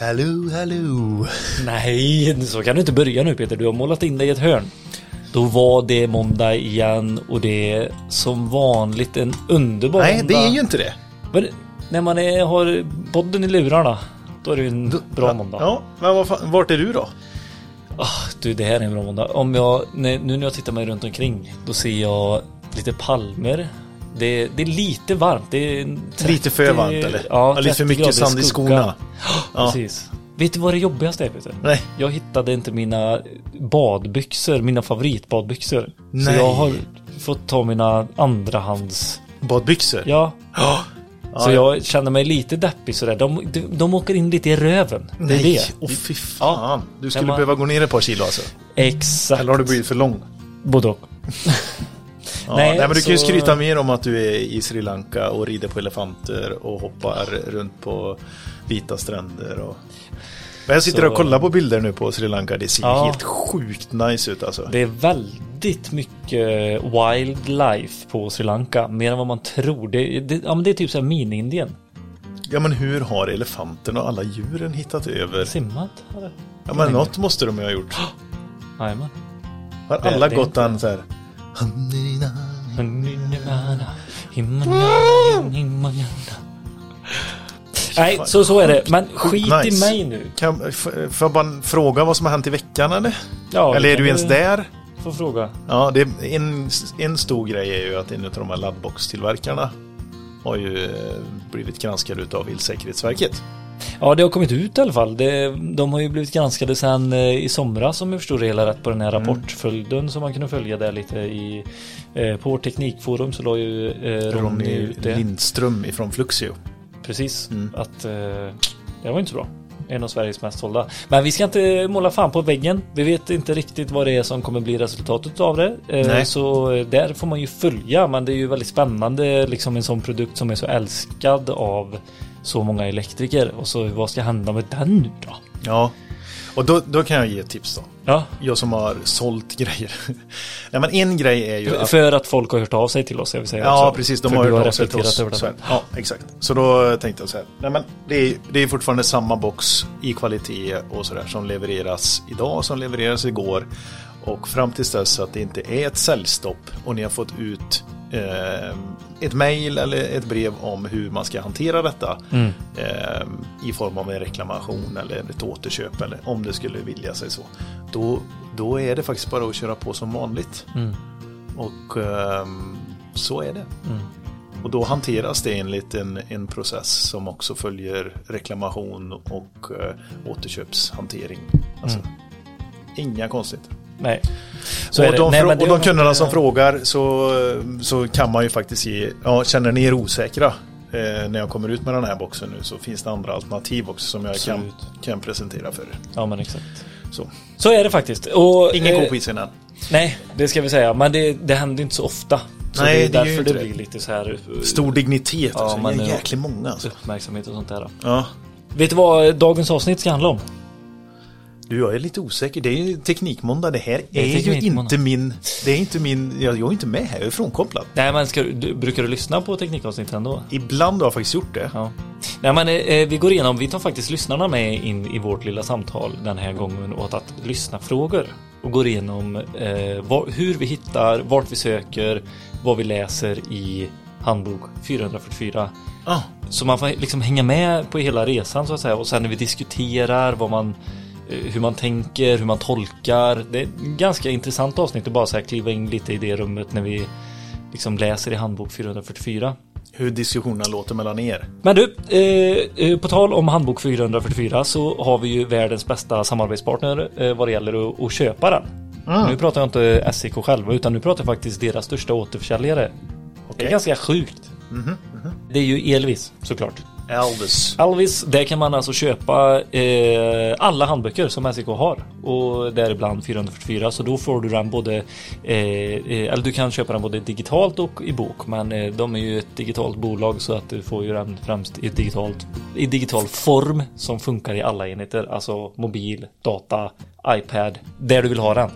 Hallå, hallå. Nej, så kan du inte börja nu Peter. Du har målat in dig i ett hörn. Då var det måndag igen och det är som vanligt en underbar Nej, måndag. det är ju inte det. Men när man är, har podden i lurarna, då är det ju en bra Ja, måndag. Ja, men fan, vart är du då? Ah, du, det här är en bra måndag. Om jag, nu när jag tittar mig runt omkring, då ser jag lite palmer. Det, det är lite varmt. Det är 30, Lite för varmt eller? Ja, lite för 30 mycket sand i skorna. Ja. Precis. Vet du vad det jobbigaste är Peter? Nej. Jag hittade inte mina badbyxor, mina favoritbadbyxor. Så Nej. jag har fått ta mina andrahands... Badbyxor? Ja. Ja. Så jag känner mig lite deppig sådär. De, de, de åker in lite i röven. Det är Nej, det. åh fy fan. Du skulle man- behöva gå ner ett par kilo alltså. Exakt. Eller har du blivit för lång? Både och. Ja, Nej, nej, men du kan ju så- skryta mer om att du är i Sri Lanka och rider på elefanter och hoppar runt på vita stränder. Och... Men jag sitter Så- och kollar på bilder nu på Sri Lanka. Det ser Ja. helt sjukt nice ut alltså. Det är väldigt mycket wildlife på Sri Lanka. Mer än vad man tror. Det, det, ja, men det är typ såhär mini-Indien. Ja men hur har elefanterna och alla djuren hittat över? Simmat? Ja men något måste de ju ha gjort. Jajamän. Har alla gått inte- an så här? Nej, så, så är det. Men skit i nice. mig nu. Kan, får jag bara fråga vad som har hänt i veckan eller? Ja, eller det är du ens där? Får fråga. Ja, det är en, en stor grej är ju att en av de här laddbox-tillverkarna har ju eh, blivit granskad utav Elsäkerhetsverket. Ja, det har kommit ut i alla fall. Det, de har ju blivit granskade sedan eh, i somras om jag förstår det hela rätt på den här rapportföljden som man kunde följa där lite i eh, på vårt teknikforum så la ju eh, Ronny ut det. Lindström ifrån Fluxio. Precis, Mm. att eh, det var inte så bra. En av Sveriges mest sålda. Men vi ska inte måla fan på väggen. Vi vet inte riktigt vad det är som kommer bli resultatet av det. Nej. Så där får man ju följa. Men det är ju väldigt spännande. Liksom en sån produkt som är så älskad av så många elektriker. Och så vad ska hända med den nu då? Ja, och då, då kan jag ge ett tips då. Ja, Jag som har sålt grejer. Nej men en grej är ju att för att folk har hört av sig till oss. Jag vill säga Ja, också. precis. De har hört av sig till oss. över det. Så. Ja, exakt. Så då tänkte jag så här. Nej, men det, är, det är fortfarande samma box i kvalitet och sådär som levereras idag som levereras igår. Och fram tills dess att det inte är ett säljstopp och ni har fått ut eh, ett mejl eller ett brev om hur man ska hantera detta Mm. eh, i form av en reklamation eller ett återköp eller om det skulle vilja sig så. Då, då är det faktiskt bara att köra på som vanligt. Mm. Och ehm, så är det. Mm. Och då hanteras det enligt en, en process som också följer reklamation och uh, återköpshantering. Alltså, Inga konstigt. Nej. Så och, de, Nej, och de kunderna som eh, frågar så, så kan man ju faktiskt ge, ja, känner ni er osäkra eh, när jag kommer ut med den här boxen nu så finns det andra alternativ också som jag kan, Absolut. kan presentera för er. Ja, men exakt. Så. Så är det faktiskt. Och, Ingen eh, ko på isen än. Nej, det ska vi säga. Men det, det händer inte så ofta. Så Nej, det är det därför det det. blir lite så här eh, Stor dignitet, Ja, alltså. men det är det- jäkligt många alltså. uppmärksamhet och sånt där. Ja. Vet du vad dagens avsnitt ska handla om? Du, jag är lite osäker. Det är ju Teknikmåndag. Det här Det är är, ju inte min... Det är inte min... Jag, jag är inte med här. Jag är frånkopplad. Nej, men ska, du, brukar du lyssna på teknikavsnitten ändå? Ibland har jag faktiskt gjort det. Ja. Nej, men eh, vi går igenom. Vi tar faktiskt lyssnarna med in i vårt lilla samtal den här gången åt att lyssna frågor och går igenom eh, var, hur vi hittar, vart vi söker, vad vi läser i handbok 444. Ah, Så man får liksom hänga med på hela resan så att säga och sen när vi diskuterar vad man eh, hur man tänker, hur man tolkar. Det är ett ganska intressant avsnitt att bara så här kliva in lite i det rummet när vi liksom läser i handbok 444. hur diskussionerna låter mellan er. Men du, eh, eh, på tal om handbok 444 så har vi ju världens bästa samarbetspartner eh, vad det gäller att, att köpa den. Nu pratar jag inte SEK själva utan nu pratar jag faktiskt deras största återförsäljare. Det är ganska sjukt. Det är ju Elvis såklart. Elvis. Alvis, där kan man alltså köpa eh, alla handböcker som SEK har och däribland 444 så då får du den både eh, eh, eller du kan köpa den både digitalt och i bok men eh, de är ju ett digitalt bolag så att du får ju den främst i digitalt i digital form som funkar i alla enheter alltså mobil, data, iPad där du vill ha den.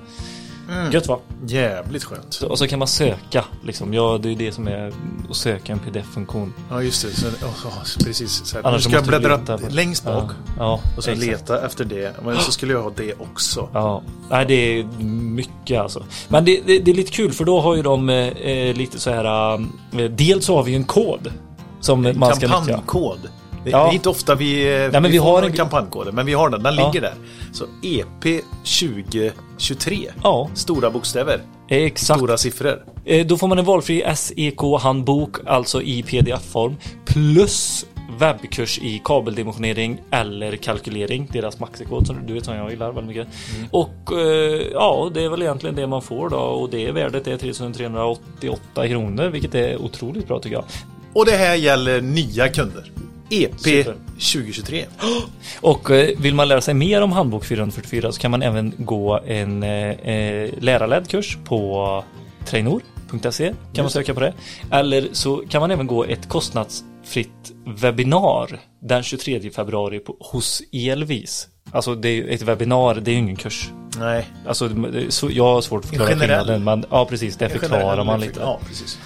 Gött va? Jävligt skönt. Så, och så kan man söka liksom. Ja, det är det som är att söka en pdf-funktion. Ja, just det. Så, oh, oh, precis. Så här, Annars så ska du bläddra på- längst bak. Ja, ja Och sen leta efter det. Men så skulle jag ha det också. Ja, nej det är mycket alltså. Men det, det, det är lite kul för då har ju de eh, eh, lite så här. Eh, dels har vi en kod. Som man ska nyttja. Kampanjkod. Det Ja. är inte ofta vi, eh, men vi, vi har en en- kampanjkod. Men vi har den. Den Ja. ligger där. Så EP 2023. Ja, Stora bokstäver. exakt. Stora siffror. Eh, Då får man en valfri SEK-handbok, alltså i pdf-form, plus webbkurs i kabeldimensionering eller kalkylering, deras maxikod som du vet som jag gillar väldigt mycket. Och eh, ja, det är väl egentligen det man får då och det värdet är 3388 kronor, vilket är otroligt bra tycker jag. Och det här gäller nya kunder. EP Super. 2023. Och eh, vill man lära sig mer om handbok 444 så kan man även gå en eh, eh, lärarledd kurs på trainor.se kan man söka på det. Eller så kan man även gå ett kostnadsfritt webbinar den 23 februari på, hos Elvis. Alltså det är ett webbinar, det är ju ingen kurs. Nej. Alltså så, jag har svårt att förklara skillnaden. Men ja precis, det förklarar man lite. Ja, precis.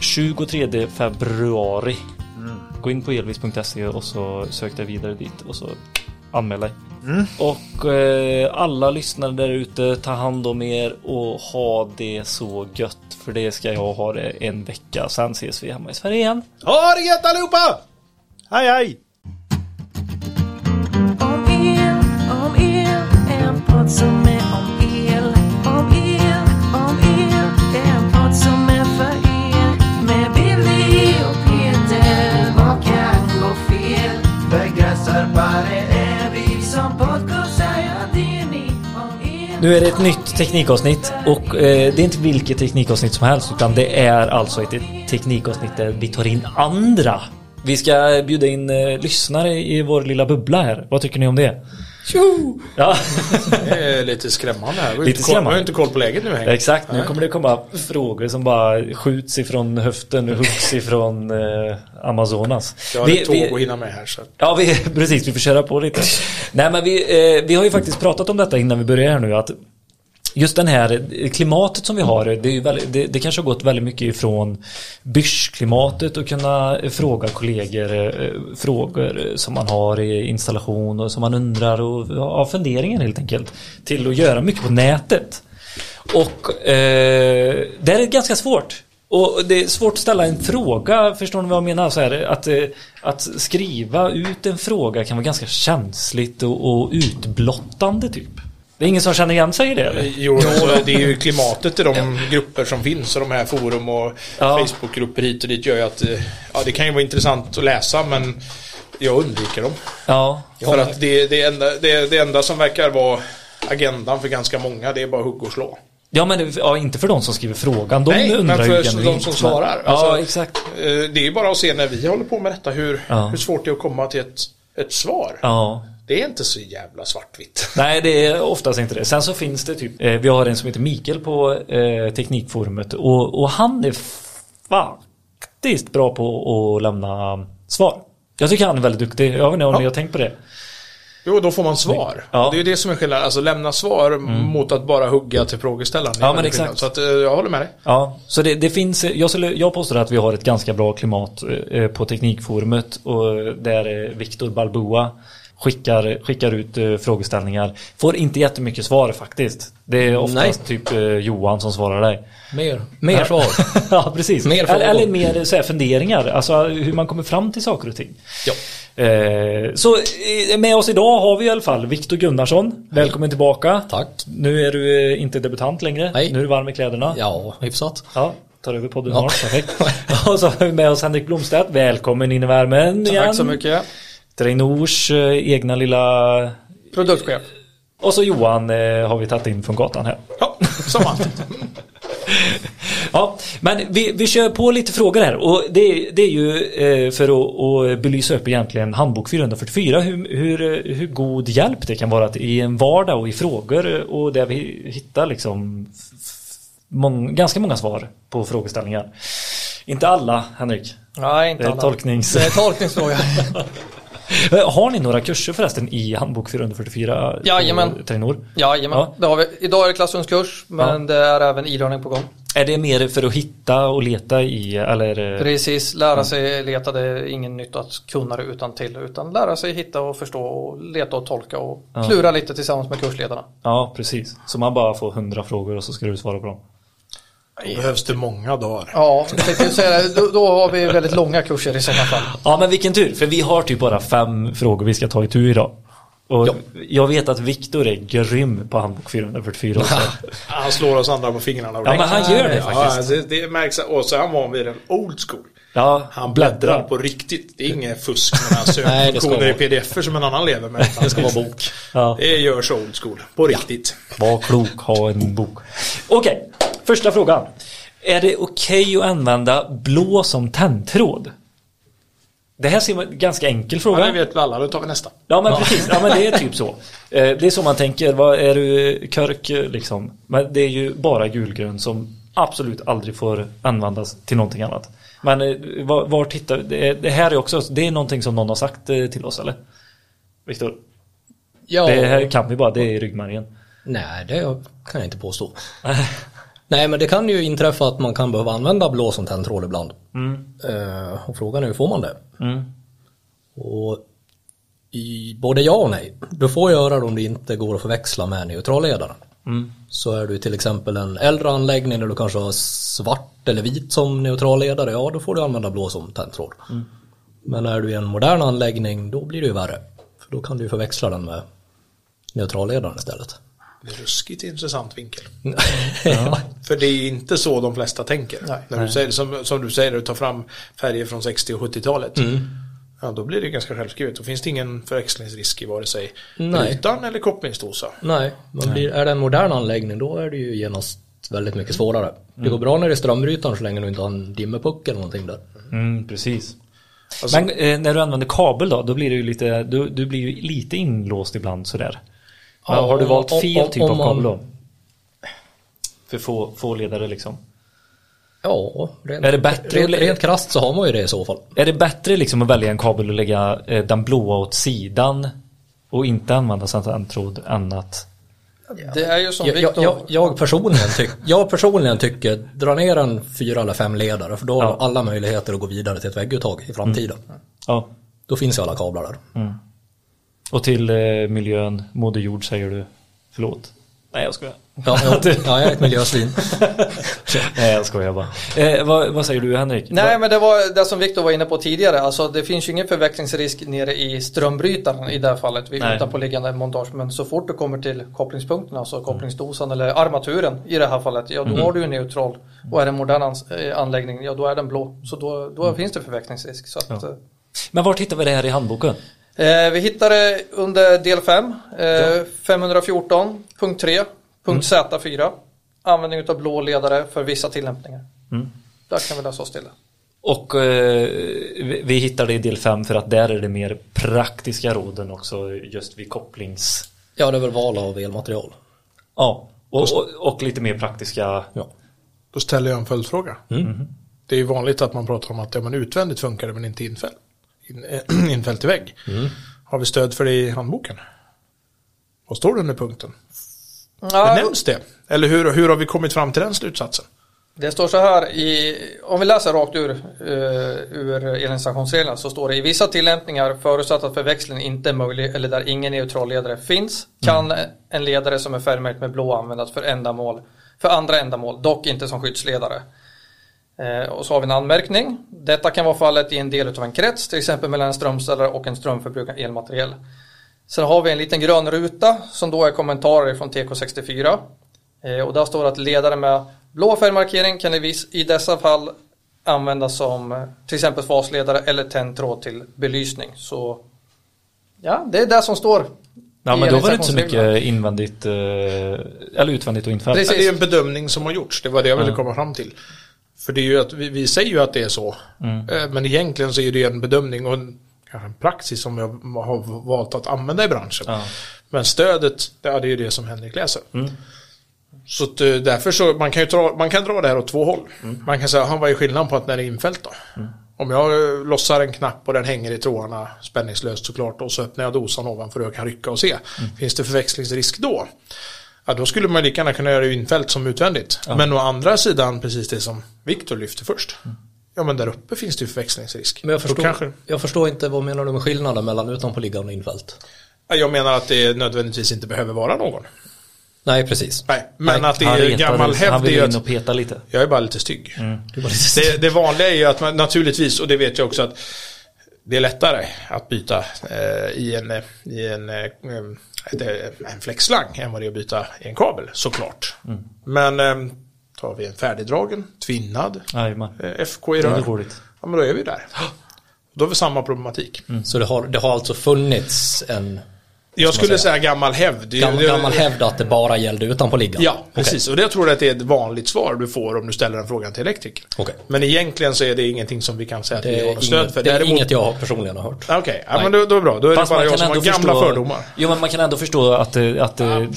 23 februari. Gå in på elvis.se och så sök dig vidare dit och så anmäl dig. Och eh, alla lyssnare där ute, ta hand om er och ha det så gött. För det ska jag ha det en vecka. Sen ses vi hemma i Sverige igen. Ha det gött allihopa! Hej hej! Om el, om el, en podd som är Nu är det ett nytt teknikavsnitt och eh, det är inte vilket teknikavsnitt som helst utan det är alltså ett teknikavsnitt där vi tar in andra. Vi ska bjuda in eh, lyssnare i vår lilla bubbla här. Vad tycker ni om det? Tjo! Ja, Det är lite skrämmande här. Vi har Lite inte koll- skrämmande. Vi har inte koll på läget nu häng. exakt. Nu kommer det komma frågor som bara skjuts ifrån höften och huggs ifrån eh, Amazonas. Jag har Vi- ett tåg vi- att hinna med här så. Ja, vi, precis. Vi får köra på lite. Nej, men vi, eh, vi har ju faktiskt pratat om detta innan vi börjar här nu. Att just den här klimatet som vi har. Det, är ju väldigt, det, det kanske har gått väldigt mycket ifrån Bysch-klimatet och kunna fråga kollegor eh, frågor som man har i installation och som man undrar och har funderingar helt enkelt. Till att göra mycket på nätet. Och eh, det är ganska svårt. Och det är svårt att ställa en fråga, förstår ni vad jag menar? Så här, att, eh, att skriva ut en fråga kan vara ganska känsligt och, och utblottande typ. Det är ingen som känner igen sig i det eller? Jo, så det är ju klimatet i de grupper som finns och de här forum och Ja. Facebookgrupper hit och dit gör ju att eh, ja, det kan ju vara intressant att läsa men jag undviker dem. Ja. För att det, det, enda, det, det enda som verkar vara agendan för ganska många det är bara hugg och slå. Ja men ja, inte för de som skriver frågan. De Nej, undrar men ju för genuint, de som svarar. Ja Alltså, exakt. Eh, Det är ju bara att se när vi håller på med detta hur, Ja. hur svårt det är att komma till ett, ett svar. Ja. Det är inte så jävla svartvitt. Nej, det är oftast inte det. Sen så finns det typ, eh, vi har en som heter Mikael på eh, Teknikforumet och, och han är faktiskt bra på att lämna svar. Jag tycker han är väldigt duktig. Jag vet inte om Ja. ni har tänkt på det. Jo, då får man svar. Ja. Det är ju det som är skillnaden. Alltså lämna svar mot att bara hugga till frågeställaren. Ja, men exakt. skillnad. Så att, eh, jag håller med dig. Ja, så det, det finns, jag, skulle, jag påstår att vi har ett ganska bra klimat eh, på Teknikforumet och där eh, Viktor Balboa skickar, skickar ut eh, frågeställningar. Får inte jättemycket svar faktiskt. Det är oftast typ eh, Johan som svarar dig. Mer, mer svar. ja, precis. Mer eller, eller mer så här, funderingar, alltså hur man kommer fram till saker och ting. Ja. Eh, så eh, med oss idag har vi i alla fall Viktor Gunnarsson. Välkommen tillbaka. Tack. Nu är du eh, inte debutant längre. Nej. Nu är du varm i kläderna. Ja, hyfsat. Ja, tar över podden Ja. snart. Perfekt. Och så har vi med oss Henrik Blomstedt. Välkommen in i värmen igen. Tack så mycket. Trainors eh, egna lilla... Produktchef. Och så Johan eh, har vi tagit in från gatan här. Ja, som alltid. Ja, men vi, vi kör på lite frågor här och det, det är ju eh, för att, att belysa upp egentligen handbok 444 hur, hur, hur god hjälp det kan vara att i en vardag och i frågor och där vi hittar liksom mång, ganska många svar på frågeställningar. Inte alla, Henrik. Nej, inte alla. tolknings... Det är tolkningsfråga. Har ni några kurser förresten i handbok 444? på Jajamän. Trainor? Jajamän, Ja. det har vi. Idag är det klassrumskurs, men det är även e-learning på gång. Är det mer för att hitta och leta i eller? det- Precis, lära sig leta, det är ingen nytt att kunna det utan till, utan lära sig hitta och förstå och leta och tolka och klura lite tillsammans med kursledarna. Ja, precis. Så man bara får hundra frågor och så ska du svara på dem. Då behövs det många dagar. Ja, säga då, då har vi väldigt långa kurser i sådana fall. Ja, men vilken tur. För vi har typ bara fem frågor vi ska ta i tur idag. Och jag vet att Viktor är grym på handbok 444 också. Han slår oss andra på fingrarna. Ja, men han gör det Ja, faktiskt. det, det märks. Och så är han van vid en old school. Ja, Han bläddrar på riktigt. Det är inget fusk med några Nej, det ska sökfunktioner i pdf som en annan lever med. Det ska vara bok. Ja. Det görs old school. På riktigt. Var klok, ha en bok. Okej, första frågan. Är det okej att använda blå som tändtråd? Det här ser man ganska enkel Ja, fråga. det vet vi alla. Då tar vi nästa. Ja men precis, ja men det är typ så. Eh, Det är så man tänker, vad är du körk liksom? Men det är ju bara gulgrön som absolut aldrig får användas till någonting annat. Men eh, var, var tittar, det, det här är också, det är någonting som någon har sagt eh, till oss eller? Viktor? Ja, Det här kan vi bara, det är i ryggmärgen. Nej, det kan jag inte påstå. Nej, men det kan ju inträffa att man kan behöva använda blå som tändtråd ibland. Eh, och frågan är hur får man det? Mm. Och i både ja och nej. Du får göra det om det inte går att förväxla med neutralledaren. Så är du till exempel en äldre anläggning där du kanske har svart eller vit som neutralledare, ja då får du använda blå som tändtråd. Men är du i en modern anläggning, då blir det ju värre. För då kan du förväxla den med neutralledaren istället. Det är ruskigt intressant vinkel. ja. För det är inte så de flesta tänker. Nej. När du säger, som, som du säger, du tar fram färger från 60 och 70-talet. Mm. Ja, då blir det ganska självskrivet. Då finns det ingen förväxlingsrisk i vare sig Nej. rutan eller kopplingsdosa. Nej, man blir, är det en modern anläggning då är det ju genast väldigt mycket svårare. Det går bra när det är strömbrytaren så länge du inte har en dimmerpuck eller någonting där. Mm, precis. Alltså- Men eh, när du använder kabel då, då blir det ju lite, du, du blir ju lite inlåst ibland sådär. Men Ja, har du valt om- fel om- typ om av kabel då? För få, få ledare liksom. Ja, rent, Är det bättre rent, rent krasst så har man ju det i så fall. Är det bättre liksom att välja en kabel och lägga eh, den blåa åt sidan och inte använda sånt här tråd än att Det är ju som Jag, jag, jag, jag, personligen tyck, jag personligen tycker dra ner en fyra eller fem ledare för då har Ja. du alla möjligheter att gå vidare till ett vägguttag i framtiden. ja. Då finns ju alla kablar där. Och till eh, miljön, Moder Jord säger du förlåt. Nej jag skojar. Ja, ja, ja, jag är ett miljösvin. Nej jag skojar bara. Eh, vad, vad säger du Henrik? Nej men det var det som Viktor var inne på tidigare. Alltså det finns ju ingen förväxlingsrisk nere i strömbrytaren i det här fallet. vid. Utanpåliggande montage. Men så fort du kommer till kopplingspunkterna, alltså kopplingsdosan eller armaturen i det här fallet. Ja då Mm. har du en neutral. Och är det en modern eh, anläggning, ja då är den blå. Så då, då finns det förväxlingsrisk. Så att, eh, Men var hittar vi det här i handboken? Eh, vi hittar det under del 5, eh, 514, punkt 3, punkt Z4. Användning av blå ledare för vissa tillämpningar. Där kan vi läsa oss till det. Och eh, vi, det i del 5 för att där är det mer praktiska råden också just vid kopplings... Ja, det är väl val av elmaterial. Ja, och, och, och lite mer praktiska... Ja. Då ställer jag en följdfråga. Det är ju vanligt att man pratar om att ja, men utvändigt funkar det men inte infäll. In, äh, infäll till vägg. Har vi stöd för det i handboken? Vad står det under punkten? Ja, Nämns det? Eller hur, hur har vi kommit fram till den slutsatsen? det står så här i, om vi läser rakt ur, uh, ur elinstallationsreglerna så står det i vissa tillämpningar förutsatt att förväxling inte är möjlig eller där ingen neutral ledare finns kan en ledare som är färgmärkt med blå användas för ändamål för andra ändamål, dock inte som skyddsledare. Eh, och så har vi en anmärkning. Detta kan vara fallet i en del av en krets, till exempel mellan en strömställare och en strömförbrukande elmateriel. Sen har vi en liten grön ruta som då är kommentarer från TK64. Eh, och där står att ledare med blå färgmarkering kan i, dessa fall användas som eh, till exempel fasledare eller tändtråd till belysning. Så ja, det är det som står. Ja men då var det inte så mycket invändigt, eller utvändigt och. Precis. Det är en bedömning som har gjorts, det var det jag ville komma fram till. För det är ju att vi, vi säger ju att det är så. Eh, Men egentligen så är det en bedömning och en, en praxis som jag har valt att använda i branschen. Ja. Men stödet, ja, det är ju det som Henrik läser. Så att, eh, därför så, man kan ju dra, man kan dra det här åt två håll. Man kan säga, han vad är skillnaden på att när det är infällt då? Om jag eh, lossar en knapp och den hänger i trådarna spänningslöst såklart och så öppnar jag dosan ovanför och jag kan rycka och se. Finns det förväxlingsrisk då? Ja, då skulle man lika gärna kunna göra det infält som utvändigt. Men å andra sidan precis det som Viktor lyfte först. Ja, men där uppe finns det ju förväxlingsrisk. Men jag förstår, kanske, jag förstår inte vad menar du med skillnaden mellan utanpåliggande och infält? Ja, jag menar att det nödvändigtvis inte behöver vara någon. Nej, precis. Nej, men att det Han är gammal Han hävd vill är in och peta lite. jag är bara lite stygg. Du var lite Det, det vanliga är ju att man naturligtvis, och det vet jag också att det är lättare att byta eh, i en, eh, i en, eh, en flexslang än vad det är att byta en kabel, såklart. Men eh, tar vi en färdigdragen, tvinnad, Jajamän. eh, FK i rör, ja men då är vi där. Då har vi samma problematik. Så det har, det har alltså funnits en Jag skulle säga? gammal hävd. Gammal, gammal hävd att det bara gällde utanpåliggande? Ja, precis. Och det tror jag att det är ett vanligt svar du får om du ställer den frågan till elektriker. Okej. Men egentligen så är det ingenting som vi kan säga att Det vi har något stöd inget, för. det är inget jag har personligen har hört. Okej, ja, men då, då är det bra. Då är Fast det bara jag som har gamla förstå, fördomar. Jo men man kan ändå förstå att, att, du,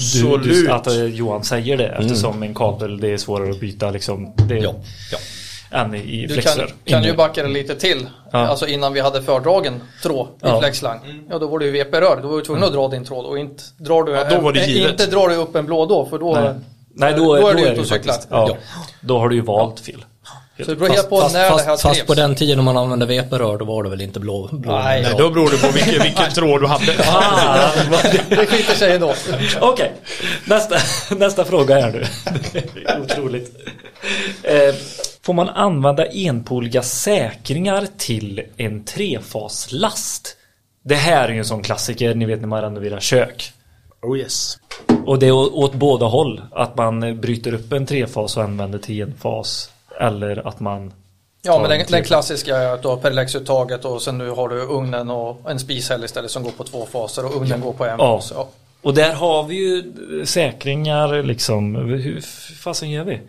du, att eh, Johan säger det eftersom en kabel det är svårare att byta liksom. Det, Ja, ja. Än i, i Du flexlar. kan, kan Inne. ju backa det lite till. Ja. Alltså innan vi hade fördragen tråd i Ja. flexslang. Ja då var det ju VP-rör. Då var du tvungen att dra din tråd och inte drar du, Ja, då var det eh, givet. inte drar du upp en blå då för då, Nej. Nej, då, då är då du ute det och cyklar. Ja, Då har du ju valt fel. Så det beror Fast, på fast, när det här fast, fast på den tiden man använde VP-rör då var det väl inte blå? blå Nej. Nej, då beror det på vilken, vilken tråd du hade. Ah, Det skiter sig ändå. Okej, nästa, nästa fråga här nu. Det är Otroligt. Eh, får man använda enpoliga säkringar till en trefaslast? Det här är ju en sån klassiker, ni vet när man renoverar kök. Oh yes. Och det är åt båda håll. Att man bryter upp en trefas och använder till enfas. Eller att man... Ja men en den, den klassiska är att du har perlexuttaget och sen nu har du ugnen och en spishäll istället som går på två faser och ugnen går på en Ja. fas. Ja. Och där har vi ju säkringar liksom. Hur fasen gör vi?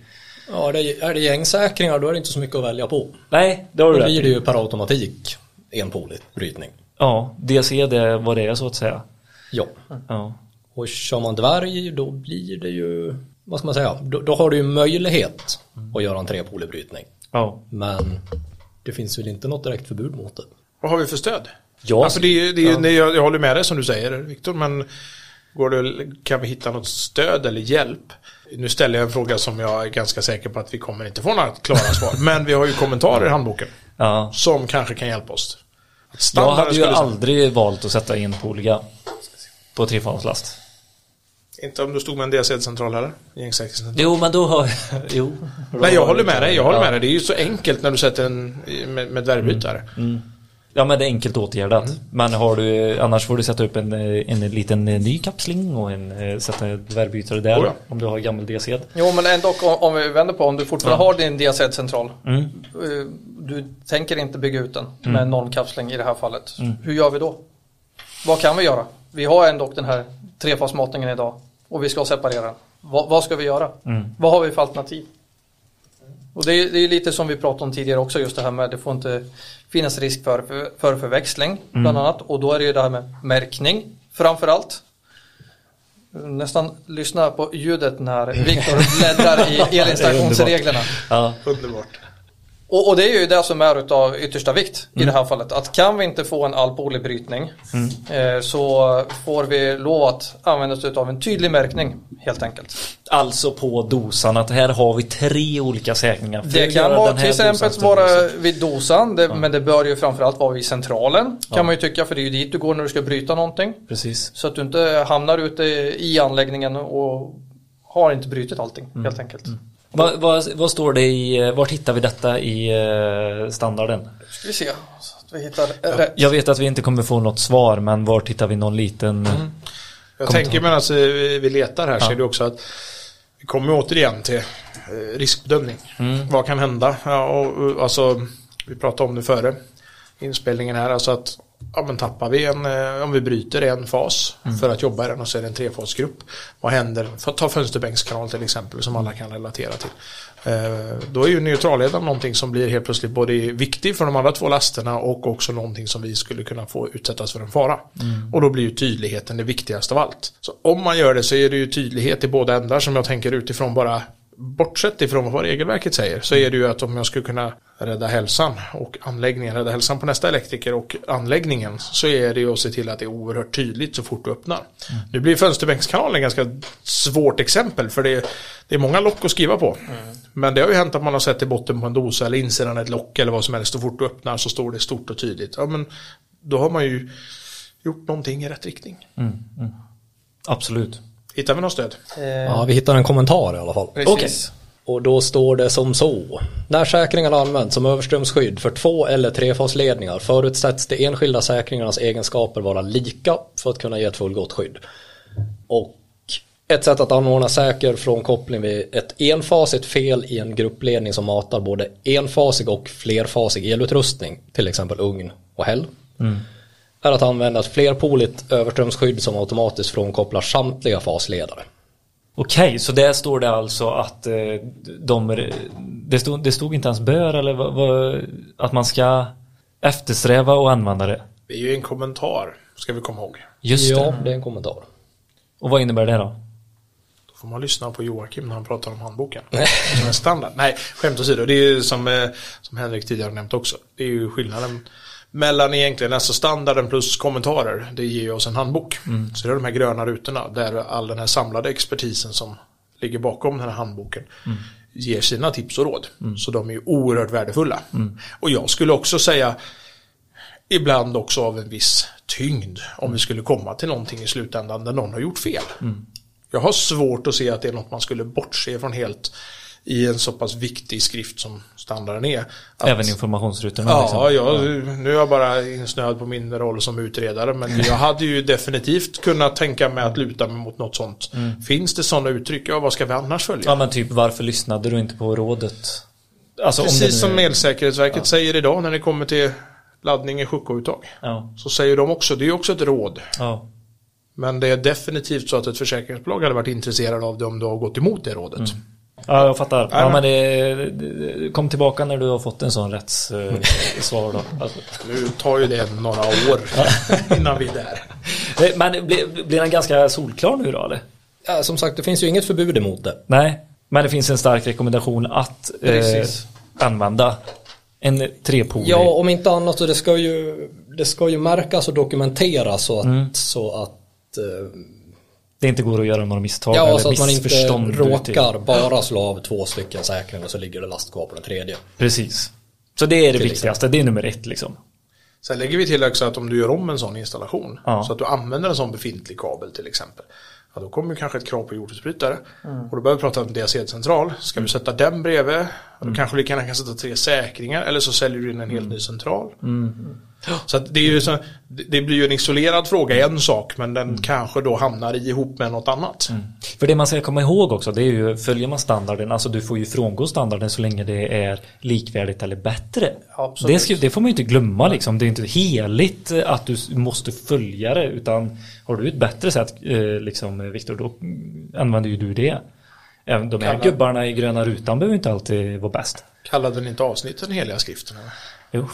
Ja, det är, är det gängsäkringar då är det inte så mycket att välja på. Nej, det har Då du blir rätt det ju per automatik enpolig brytning. Ja, DC det är vad det är så att säga. Ja. Ja. Och kör man dvärg då blir det ju, vad ska man säga, då, då har du ju möjlighet att göra en trepolig brytning. Ja. Men det finns väl inte något direkt förbud mot det. Vad har vi för stöd? Ja, Ja, för det, är- det, är- det, jag, jag håller med dig som du säger Viktor, men går det, kan vi hitta något stöd eller hjälp? Nu ställer jag en fråga som jag är ganska säker på att vi kommer inte få några klara svar. Men vi har ju kommentarer i handboken ja. som kanske kan hjälpa oss. Jag Standarden hade ju skulle säga- aldrig valt att sätta in poliga på trefanslast. Inte om du stod med en DC-central heller? Gängsäkerhetscentral. Jo, men då har Jo. Nej, jag håller med dig. Jag håller ja. med dig. Det är ju så enkelt när du sätter en med, med dvärgbrytare. Ja, men det är enkelt åtgärdat. Men har du, annars får du sätta upp en, eh, en liten eh, ny kapsling och en, eh, sätta en dvärgbytare där. Oh ja. Om du har gammal DC. Jo men ändå om, vi vänder på om du fortfarande har din DZ-central. Mm. eh, Du tänker inte bygga ut den med normkapsling i det här fallet. Mm. Hur gör vi då? Vad kan vi göra? Vi har ändå den här trefasmatningen idag och vi ska separera den. Vad, vad ska vi göra? Mm. Vad har vi för alternativ? Och det är, det är lite som vi pratade om tidigare också just det här med att det får inte finnas risk för, för, för förväxling Mm. bland annat och då är det ju det här med märkning framför allt. Nästan lyssna på ljudet när Viktor bläddrar i elinstallationsreglerna. Ja. Underbart. Och, och det är ju det som är utav yttersta vikt i det här fallet. Att kan vi inte få en alpolig brytning eh, så får vi lov att använda oss utav en tydlig märkning helt enkelt. Alltså på dosan att här har vi tre olika säkringar. Det kan vara till exempel vara vid dosan det, men det bör ju framförallt vara vid centralen kan man ju tycka för det är ju dit du går när du ska bryta någonting. Precis. Så att du inte hamnar ute i anläggningen och har inte brutit allting helt enkelt. Vad, vad, vad står det i, eh, vart hittar vi detta i eh, standarden? Ska vi se så att vi hittar rätt. Jag vet att vi inte kommer få något svar men vart hittar vi någon liten Jag Kommentar. tänker medan vi vi letar här så är det också att vi kommer återigen till eh, riskbedömning. Vad kan hända? Ja, och, och, alltså, vi pratade om det före inspelningen här. Alltså att ja, men tappar vi en, eh, om vi bryter en fas för att jobba i den och så är det en trefasgrupp. Vad händer? Ta fönsterbänkskanal till exempel som alla kan relatera till. Eh, Då är ju neutralledaren någonting som blir helt plötsligt både viktig för de andra två lasterna och också någonting som vi skulle kunna få utsättas för en fara. Och då blir ju tydligheten det viktigaste av allt. Så om man gör det så är det ju tydlighet i båda ändar som jag tänker utifrån bara bortsett ifrån vad regelverket säger så är det ju att om jag skulle kunna rädda hälsan och anläggningen, rädda hälsan på nästa elektriker och anläggningen så är det ju att se till att det är oerhört tydligt så fort du öppnar. Nu blir fönsterbänkskanalen ganska svårt exempel för det är, det är många lock att skriva på. Men det har ju hänt att man har sett i botten på en dosa eller insidan ett lock eller vad som helst. Så fort du öppnar så står det stort och tydligt. Ja men då har man ju gjort någonting i rätt riktning. Absolut. Hittar vi något stöd? Ja, vi hittar en kommentar i alla fall. Precis. Och då står det som så. När säkringar används som överströmsskydd för två eller trefasledningar förutsätts de enskilda säkringarnas egenskaper vara lika för att kunna ge ett fullgott skydd. Och ett sätt att anordna säker frånkoppling vid ett enfasigt fel i en gruppledning som matar både enfasig och flerfasig elutrustning, till exempel ugn och häll, är att använda ett flerpoligt överströmsskydd som automatiskt frånkopplar samtliga fasledare. Okej, så där står det alltså att eh, de, det, stod, det stod inte ens bör eller vad, vad, att man ska eftersträva och använda det. Det är ju en kommentar, ska vi komma ihåg. Just ja, det. det är en kommentar. Och vad innebär det då? Då får man lyssna på Joakim när han pratar om handboken. som är standard. Nej, skämt åsido. Det är ju som, eh, som Henrik tidigare nämnt också. Det är ju skillnaden mellan egentligen alltså standarden plus kommentarer. Det ger oss en handbok. Så det är de här gröna rutorna där all den här samlade expertisen som ligger bakom den här handboken ger sina tips och råd. Så de är ju oerhört värdefulla. Och jag skulle också säga ibland också av en viss tyngd om vi skulle komma till någonting i slutändan där någon har gjort fel. Jag har svårt att se att det är något man skulle bortse från helt i en så pass viktig skrift som standarden är. Att, Även informationsrutorna? Ja, liksom. jag, nu är jag bara insnöad på min roll som utredare men jag hade ju definitivt kunnat tänka mig att luta mig mot något sånt. Finns det sådana uttryck, ja vad ska vi annars följa? Ja men typ varför lyssnade du inte på rådet? Alltså, Precis nu- som Elsäkerhetsverket säger idag när det kommer till laddning i chockouttag. Ja, Så säger de också, det är också ett råd. ja. Men det är definitivt så att ett försäkringsbolag hade varit intresserad av det om du har gått emot det rådet. Ja jag fattar. Ja, men det, det, kom tillbaka när du har fått en sån rätts eh, svar då. Alltså. Nu tar ju det några år innan vi är där. Eh, Men blir, blir den ganska solklar nu då eller? Ja, som sagt, det finns ju inget förbud emot det. Nej, men det finns en stark rekommendation att eh, använda en trepolig. Ja, om inte annat så det ska ju, det ska ju märkas och dokumenteras så att, så att eh, Det inte går att göra några misstag Ja, eller så att man inte i- råkar bara slå av två stycken säkringar och så ligger det last kvar på den tredje. Precis. Så det är det Till viktigaste, det är nummer ett liksom. Sen lägger vi till också att om du gör om en sån installation Ja. så att du använder en sån befintlig kabel till exempel. Ja, då kommer ju kanske ett krav på jordutbrytare. Och då börjar vi prata om DAC-central. Ska du sätta den bredvid? Och då kanske du lika gärna kan sätta tre säkringar. Eller så säljer du in en helt ny central. Så det, är ju så, det blir ju en isolerad fråga, en sak. Men den kanske då hamnar ihop med något annat. För det man ska komma ihåg också, det är ju följer man standarden, alltså du får ju frångå standarden så länge det är likvärdigt eller bättre. Det, ska, det får man ju inte glömma liksom. Det är inte heligt att du måste följa det utan har du ett bättre sätt eh, liksom Viktor, då mm, använder ju du det. Även de här Kalla- gubbarna i gröna rutan behöver inte alltid vara bäst. Kallade den inte avsnitten heliga skriften? Eller? Jo.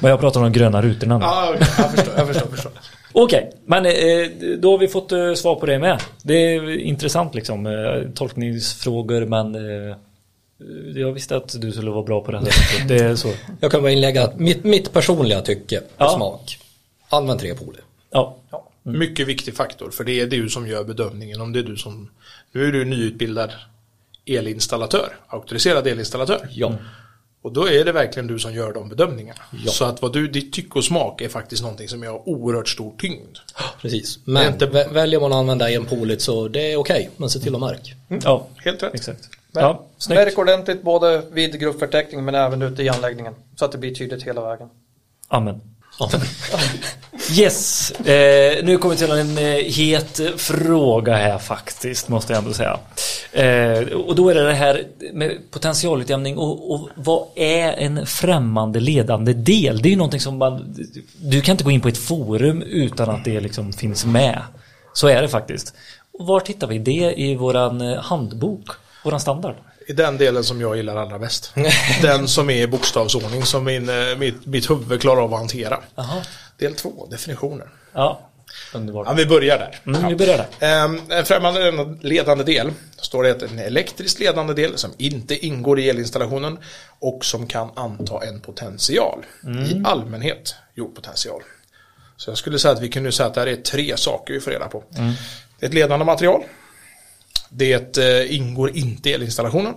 Men jag pratar om de gröna rutorna nu. Ja, okej. jag förstår. Jag förstår, förstår. Okej, men eh, då har vi fått eh, svar på det med. Det är intressant liksom. Eh, tolkningsfrågor men jag visste att du skulle vara bra på det här. Det är så. Jag kan bara inlägga att mitt, mitt personliga tycke och Ja. smak. Använd trepolig. Ja. Mycket viktig faktor, för det är du som gör bedömningen. Om det är du som, nu är du nyutbildad elinstallatör, auktoriserad elinstallatör. Ja. Och då är det verkligen du som gör de bedömningarna. Så att vad du, ditt tycke och smak är faktiskt någonting som är av oerhört stor tyngd. Precis. Men inte- vä- väljer man att använda enpoligt så det är okej. Men se till att märk. ja, Helt rätt. exakt. Men, Ja, snyggt. Märk ordentligt både vid gruppförteckning men även ute i anläggningen. Så att det blir tydligt hela vägen. Amen. Yes, eh, nu kommer vi till en eh, het fråga här faktiskt, måste jag ändå säga. Eh, och då är det det här med potentialutjämning och, och vad är en främmande ledande del? Det är ju någonting som man, du kan inte gå in på ett forum utan att det liksom finns med. Så är det faktiskt. Och var hittar vi det i våran eh, handbok, våran standard? I den delen som jag gillar allra bäst. den som är i bokstavsordning som min, eh, mitt, mitt huvud klarar av att hantera. Jaha. Del två, definitioner. Ja, Underbart. Ja, vi börjar där. Mm, vi börjar där. Ehm, En främmande ledande del står det att en elektriskt ledande del som inte ingår i elinstallationen och som kan anta en potential. I allmänhet jordpotential. Så jag skulle säga att vi kunde säga att det här är tre saker vi får reda på. Det är ett ledande material. Det eh, ingår inte i elinstallationen.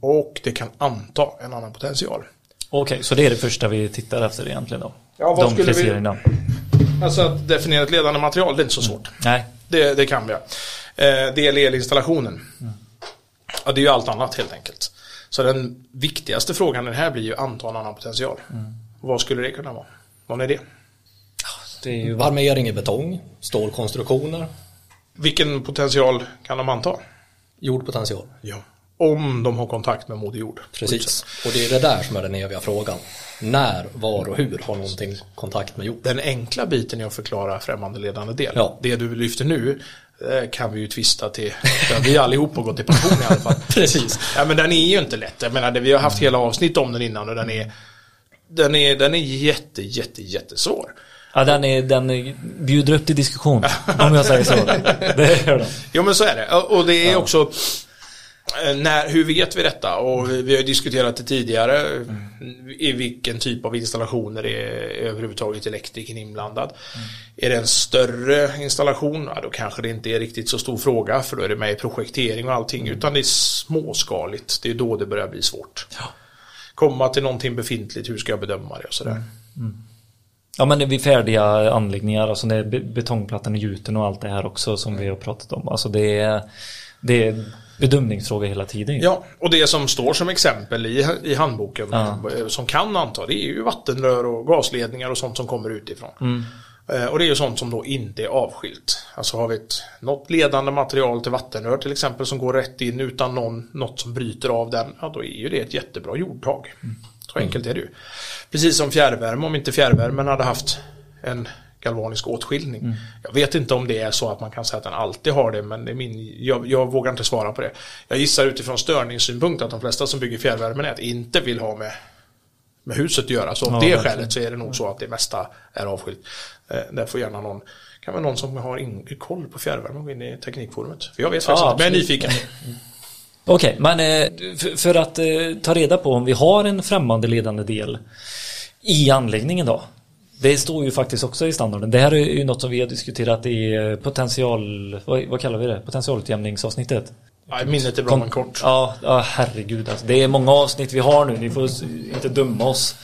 Och det kan anta en annan potential. Okej, så det är det första vi tittar efter egentligen då? Ja, vad De skulle vi-. Alltså att definiera ett ledande material, det är inte så svårt. Nej, Det, det kan vi. Eh, del i elinstallationen. Ja, det är ju allt annat helt enkelt. Så den viktigaste frågan i det här blir ju anta en annan potential. Och vad skulle det kunna vara? Någon idé? det är ju Armering i betong, stålkonstruktioner, Vilken potential kan de anta? jordpotential. Ja. Om de har kontakt med Moder Jord. Precis. Och det är det där som är den eviga frågan. När, var och hur har någonting kontakt med jord? Den enkla biten i att förklara främmande ledande del. Ja. Det du lyfter nu eh, kan vi ju tvista till, vi allihop har gått i pension i alla fall. Precis. Ja men den är ju inte lätt. Jag menar, vi har haft hela avsnitt om den innan och den är den är, den är jätte, jätte, jättesvår. Ja, den, är, den är, bjuder upp till diskussion, om jag säger så. Det gör den. Jo men så är det. Och det är också när, hur vet vi detta? Och vi har diskuterat det tidigare. I vilken typ av installationer är överhuvudtaget elektrikern inblandad? Är det en större installation? Ja, då kanske det inte är riktigt så stor fråga för då är det med i projektering och allting. Utan det är småskaligt. Det är då det börjar bli svårt. Komma till någonting befintligt, hur ska jag bedöma det och sådär. Ja, men blir färdiga anläggningar, alltså det är be- betongplattan i gjuten och allt det här också som vi har pratat om. Alltså det är, det är bedömningsfråga hela tiden. Ja, och det som står som exempel i, i handboken Ja. eh, som kan anta det är ju vattenrör och gasledningar och sånt som kommer utifrån. Eh, Och det är ju sånt som då inte är avskilt. Alltså har vi ett, något ledande material till vattenrör till exempel som går rätt in utan någon, något som bryter av den, ja då är ju det ett jättebra jordtag. Så enkelt är det ju. Precis som fjärrvärme, om inte fjärrvärmen hade haft en galvanisk åtskiljning. Jag vet inte om det är så att man kan säga att den alltid har det, men det är min, jag, jag vågar inte svara på det. Jag gissar utifrån störningssynpunkt att de flesta som bygger fjärrvärmenät inte vill ha med, med huset att göra. Så av Ja, det verkligen. skälet så är det nog så att det mesta är avskilt. Eh, där får gärna någon, kan vara någon som har in, koll på fjärrvärme gå in i Teknikforumet. För jag vet faktiskt Ja, inte, men jag är nyfiken. Okej, men eh, för, för att eh, ta reda på om vi har en främmande ledande del i anläggningen då. Det står ju faktiskt också i standarden. Det här är ju något som vi har diskuterat i eh, potential... Vad, vad kallar vi det? Potentialutjämningsavsnittet. Ja, minnet är bra men kort. Ja, ja, herregud alltså. Det är många avsnitt vi har nu. Ni får inte döma oss.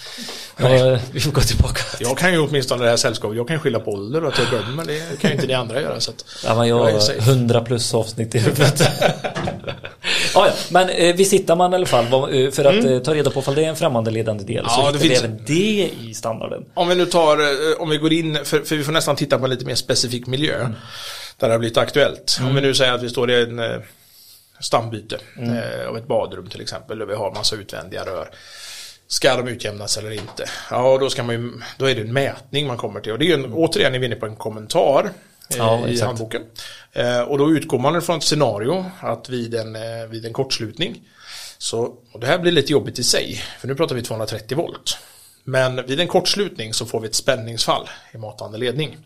Ja, vi får gå tillbaka. Jag kan ju åtminstone det här sällskapet, jag kan skylla på ålder och att jag glömmer, det kan ju inte ni andra göra. Så att, Ja, men Jag har 100 plus avsnitt i huvudet. ja, ja, men eh, vi sitter man i alla fall eh, för att eh, ta reda på om det är en främmande ledande del. Mm. Ja, så det finns- även det i standarden. Om vi nu tar, eh, om vi går in, för, för vi får nästan titta på en lite mer specifik miljö. Där det har blivit aktuellt. Om vi nu säger att vi står i en stambyte eh, av ett badrum till exempel. Och vi har massa utvändiga rör. Ska de utjämnas eller inte? Ja, då, ska man ju, då är det en mätning man kommer till. Och det är ju en, återigen är vi inne på en kommentar eh, Ja, i handboken. Eh, och då utgår man från ett scenario att vid en, eh, vid en kortslutning så, och det här blir lite jobbigt i sig, för nu pratar vi 230 volt. Men vid en kortslutning så får vi ett spänningsfall i matande ledning.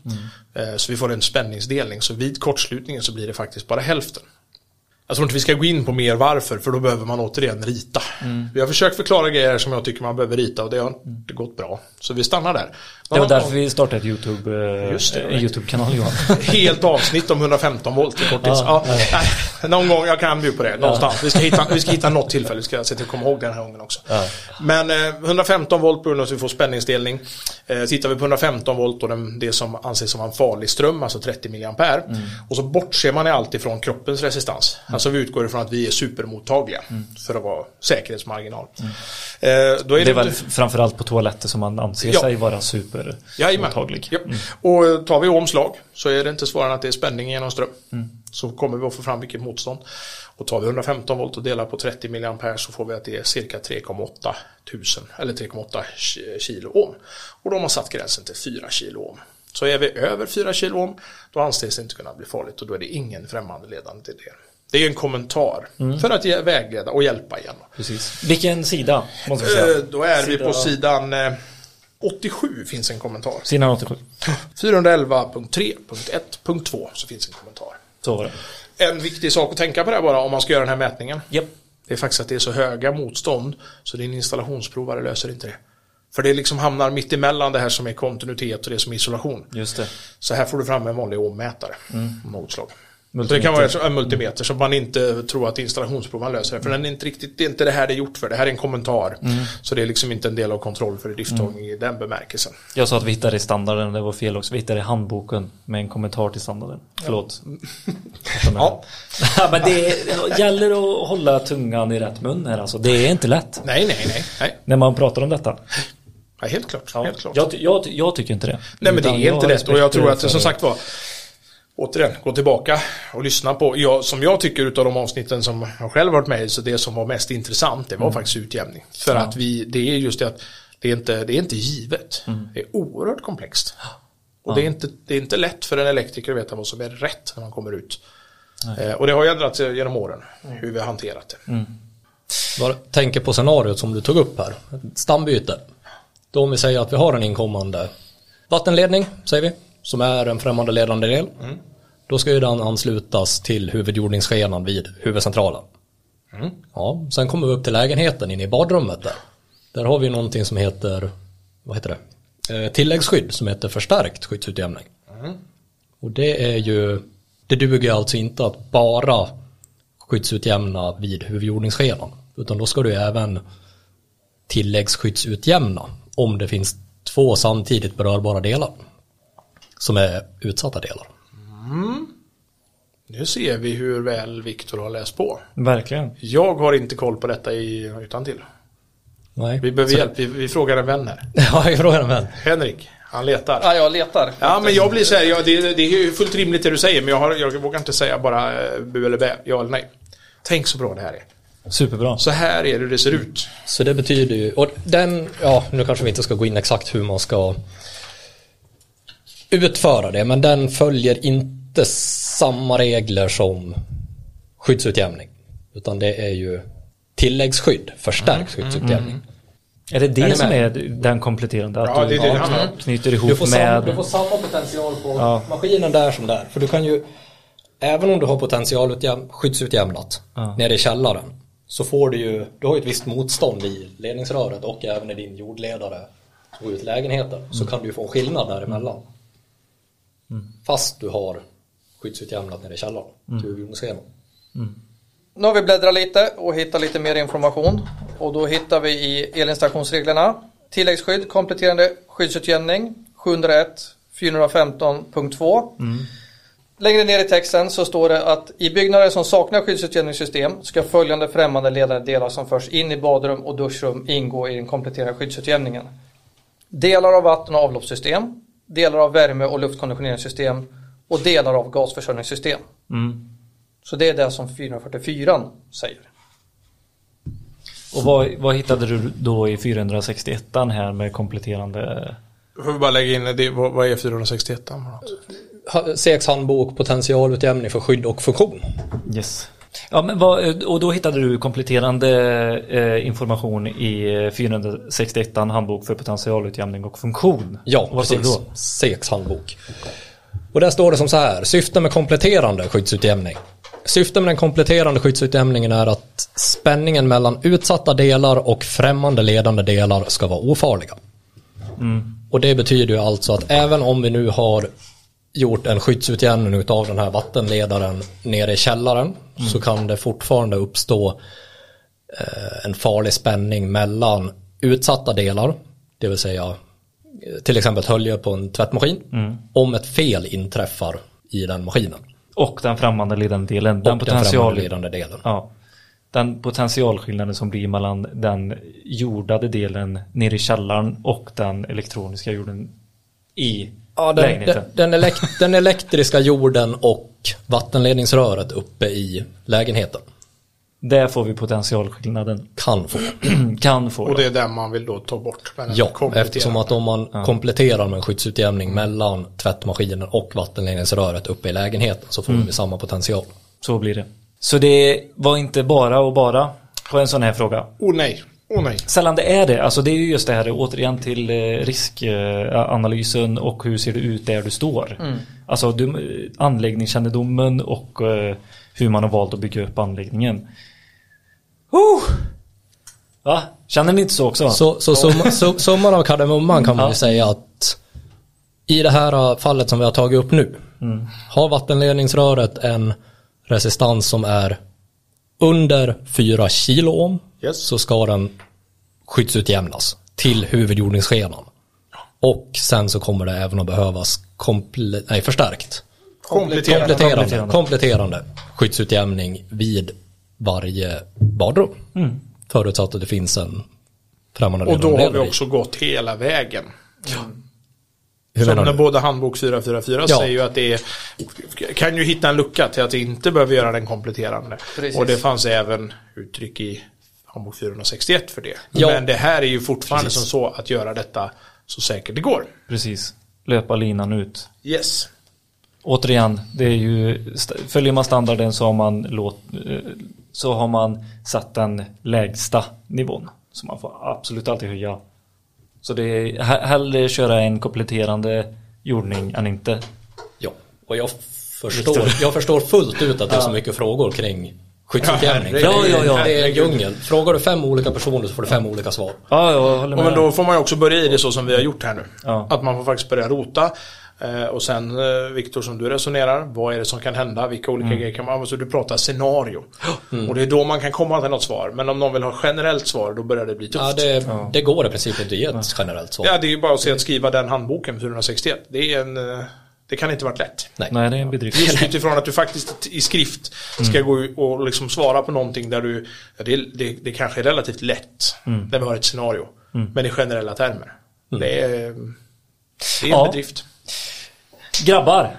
Eh, Så vi får en spänningsdelning, så vid kortslutningen så blir det faktiskt bara hälften. Jag tror inte vi ska gå in på mer varför, för då behöver man återigen rita. Vi har försökt förklara grejer som jag tycker man behöver rita och det har inte gått bra. Så vi stannar där. Det var därför vi startade YouTube, eh, en. YouTube-kanal Johan. Helt avsnitt om 115 volt i korthet. Ja, Ja, någon gång, jag kan bjuda på det. Någonstans. Vi, ska hitta, vi ska hitta något tillfälle. Vi ska se till att komma ihåg den här gången också. Ja. Men eh, 115 volt på grund av att vi får spänningsdelning. Eh, tittar vi på 115 volt och den, det som anses som en farlig ström, alltså 30 milliampere. Mm. Och så bortser man allt ifrån kroppens resistans. Alltså vi utgår ifrån att vi är supermottagliga. För att vara säkerhetsmarginal. Eh, då är Mm. Det är väl inte- framförallt på toaletter som man anser Ja. sig vara supermottaglig. Ja. Och eh, tar vi omslag så är det inte svårare än att det är spänning genom ström. Så kommer vi att få fram vilket motstånd. Och tar vi 115 volt och delar på 30 milliampere så får vi att det är cirka 3,8 tusen eller 3,8 ki- kilo ohm. Och då har satt gränsen till 4 kilo ohm. Så är vi över 4 kilo ohm då anses det inte kunna bli farligt och då är det ingen främmande ledande till det. Det är en kommentar Mm. för att ge, vägleda och hjälpa igen. Precis. Vilken sida? Måste säga. Eh, Då är vi på sidan eh, 87 finns en kommentar. Sidan 87. 411.3.1.2 så finns en kommentar. Så var det. En viktig sak att tänka på det bara om man ska göra den här mätningen. Japp. Det är faktiskt att det är så höga motstånd så din installationsprovare löser inte det. För det liksom hamnar mitt emellan det här som är kontinuitet och det som är isolation. Just det. Så här får du fram en vanlig ohmmätare. Av något slag. Så det Multimeter. kan vara en multimeter så man inte tror att installationsprovan löser. För den är inte riktigt, det är inte det här det är gjort för. Det här är en kommentar. Så det är liksom inte en del av kontroll för drifttagning i den bemärkelsen. Jag sa att vi hittade i standarden, det var fel också. Vi hittade i handboken med en kommentar till standarden. Förlåt. Ja. Ja, men det gäller att hålla tungan i rätt mun här alltså. Det är inte lätt. Nej, nej, nej. nej. När man pratar om detta. Ja, helt klart. Helt klart. Jag, jag, jag tycker inte det. Nej men det är inte rätt och jag tror att som sagt var Återigen, gå tillbaka och lyssna på, jag, som jag tycker utav de avsnitten som jag själv varit med i, så det som var mest intressant, det var faktiskt utjämning. För att vi, det är just det att det är inte, det är inte givet. Det är oerhört komplext. Och det, är inte, det är inte lätt för en elektriker att veta vad som är rätt när man kommer ut. Eh, och det har ändrats genom åren, hur vi har hanterat det. Bara tänker på scenariot som du tog upp här. Stambyte. Då om vi säger att vi har en inkommande vattenledning, säger vi, som är en främmande ledande del. Då ska ju den anslutas till huvudjordningsskenan vid huvudcentralen. Ja, sen kommer vi upp till lägenheten inne i badrummet där. Där har vi någonting som heter, vad heter det? Eh, tilläggsskydd som heter förstärkt skyddsutjämning. Och det är ju, det duger alltså inte att bara skyddsutjämna vid huvudjordningsskenan. Utan då ska du även tilläggsskyddsutjämna om det finns två samtidigt berörbara delar. Som är utsatta delar. Nu ser vi hur väl Viktor har läst på. Verkligen. Jag har inte koll på detta i, utan till. Nej. Vi behöver Så- hjälp, vi, vi frågar en vän här. Ja, jag frågar en vän. Henrik, han letar. Ja, jag letar. Ja, men jag blir så här, ja, det, det är ju fullt rimligt det du säger, men jag, har, jag vågar inte säga bara eh, bu eller bä, ja eller nej. Tänk så bra det här är. Superbra. Så här är det det ser ut. Så det betyder ju, och den, ja nu kanske vi inte ska gå in exakt hur man ska utföra det, men den följer inte samma regler som skyddsutjämning. Utan det är ju tilläggsskydd, förstärkt skyddsutjämning. Är det Är det ni som med? är den kompletterande? Att Ja, du det är det knyter Du ihop får, samma, med... du får samma potential på Ja. maskinen där som där. För du kan ju, även om du har potentialutjäm, skyddsutjämnat Ja. nere i källaren. Så får du ju, du har ju ett visst motstånd i ledningsröret och även i din jordledare går ut lägenheten. Så kan du ju få en skillnad däremellan. Fast du har skyddsutjämnat nere i källaren. Till huvudjordningsskenan. Nu har vi bläddrat lite och hittat lite mer information. Och då hittar vi i elinstallationsreglerna tilläggsskydd, kompletterande skyddsutjämning 701 415.2. Längre ner i texten så står det att i byggnader som saknar skyddsutjämningssystem ska följande främmande ledande delar som förs in i badrum och duschrum ingå i den kompletterande skyddsutjämningen. Delar av vatten och avloppssystem, delar av värme och luftkonditioneringssystem och delar av gasförsörjningssystem. Mm. Så det är det som 444 säger. Och vad, vad hittade du då i 461 här med kompletterande? Får vi bara lägga in, det, vad, vad är 461 för något? CX handbok potentialutjämning för skydd och funktion. Yes. Ja, men vad, och då hittade du kompletterande eh, information i eh, 461 handbok för potentialutjämning och funktion. Ja, vad precis. CX handbok. Och där står det som så här, syfte med kompletterande skyddsutjämning. Syftet med den kompletterande skyddsutjämningen är att spänningen mellan utsatta delar och främmande ledande delar ska vara ofarliga. Och det betyder ju alltså att även om vi nu har gjort en skyddsutjämning utav den här vattenledaren nere i källaren så kan det fortfarande uppstå eh, en farlig spänning mellan utsatta delar, det vill säga eh, till exempel hölje på en tvättmaskin, om ett fel inträffar i den maskinen. Och den främmande ledande delen. Den, och den potential, ledande delen. ja, den potentialskillnaden som blir mellan den jordade delen nere i källaren och den elektroniska jorden i Ja, den, den, den, elek- den elektriska jorden och vattenledningsröret uppe i lägenheten Där får vi potentialskillnaden. kan få. kan få Och det. är den man vill då ta bort. Ja, eftersom att om man kompletterar med en skyddsutjämning mellan tvättmaskinen och vattenledningsröret uppe i lägenheten så får vi samma potential. Så blir det. Så det var inte bara och bara på en sån här fråga. Oh nej, Nej. sällan det är det. Alltså det är ju just det här återigen till eh, riskanalysen och hur ser det ut där du står. Alltså du, anläggningskännedomen och eh, hur man har valt att bygga upp anläggningen. Oh! Va? Känner ni inte så också? Så, så, summa, så summan av kardemumman kan man ju Ja. säga att i det här fallet som vi har tagit upp nu har vattenledningsröret en resistans som är under 4 kilo ohm Yes. så ska den skyddsutjämnas till huvudjordningsskenan. Och sen så kommer det även att behövas komple- nej, förstärkt Kompletterande. kompletterande, kompletterande. skyddsutjämning vid varje badrum. Förutsatt att det finns en främmande Och då har vi också gått hela vägen. Hur Som när både handbok 444 Ja. säger ju att det är, kan ju hitta en lucka till att inte behöver göra den kompletterande. Precis. Och det fanns även uttryck i handbok 461 för det. Ja. Men det här är ju fortfarande Precis. som så att göra detta så säkert det går. Precis. Löpa linan ut. Yes. Återigen, det är ju följer man standarden så har man låt, så har man satt den lägsta nivån. Så man får absolut alltid höja. Så det är he- hellre köra en kompletterande jordning än inte. Ja, och jag förstår, jag förstår fullt ut att det är så mycket frågor kring skyddsutjämning. Ja, ja, ja, ja. Det är en djungel. Frågar du fem olika personer så får du fem olika svar. Ja, jag håller Och med. men då får man ju också börja i det så som vi har gjort här nu. Ja. Att man får faktiskt börja rota. Eh, och sen eh, Viktor som du resonerar, vad är det som kan hända? Vilka olika Mm. grejer kan man, alltså du pratar scenario. Och det är då man kan komma till något svar. Men om någon vill ha generellt svar, då börjar det bli tufft. Ja, det, det går i princip inte att ge ett generellt svar. Ja, det är ju bara att se att skriva den handboken 461. Det är en... Det kan inte varit lätt. Nej. Nej, det är en bedrift. Just utifrån att du faktiskt i skrift ska gå ut och liksom svara på någonting där du... Det, det, det kanske är relativt lätt när vi har ett scenario. Men i generella termer. Det är... Det är en Ja. bedrift. Grabbar,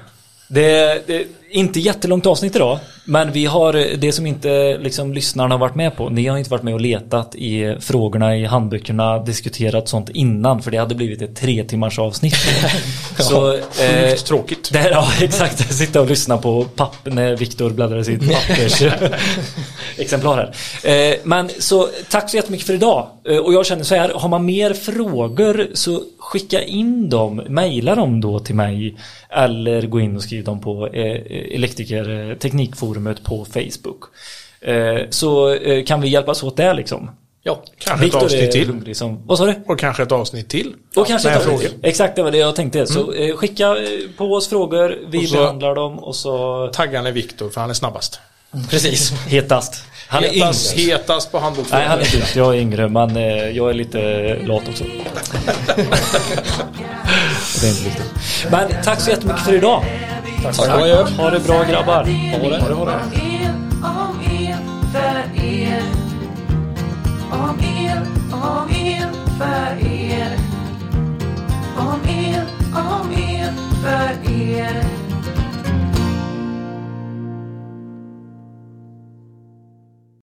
det är, det inte jättelångt avsnitt idag. Men vi har det som inte liksom, lyssnarna har varit med på. Ni har inte varit med och letat i frågorna i handböckerna, diskuterat sånt innan. För det hade blivit ett tre timmars avsnitt. Så, eh, tråkigt. det ja, exakt. Sitta och lyssna på papp när Viktor bläddrar i sitt pappers exemplar här. Eh, men så tack så jättemycket för idag. Eh, och jag känner så här, har man mer frågor så skicka in dem, mejla dem då till mig. Eller gå in och skriv dem på eh, elektriker eh, teknikforumet på Facebook. Eh, så kan vi hjälpas åt där liksom. Ja, Kanske ett Viktor avsnitt till. som, vad sa du? Och kanske ett avsnitt till. Och kanske ett frågor. avsnitt. Exakt, det var det jag tänkte. Så eh, skicka på oss frågor, vi behandlar dem och så Taggan är Viktor, för han är snabbast. Precis, hetast. Han är hetast, yngre. hetast på handbok. Nej, han är inte yngst. Jag är yngre, men eh, jag är lite lat också. det är inte viktigt. Men tack så jättemycket för idag. tack och adjö. Ha det bra grabbar. Ha det. Om er, om er, för er. Om er, om er, för er.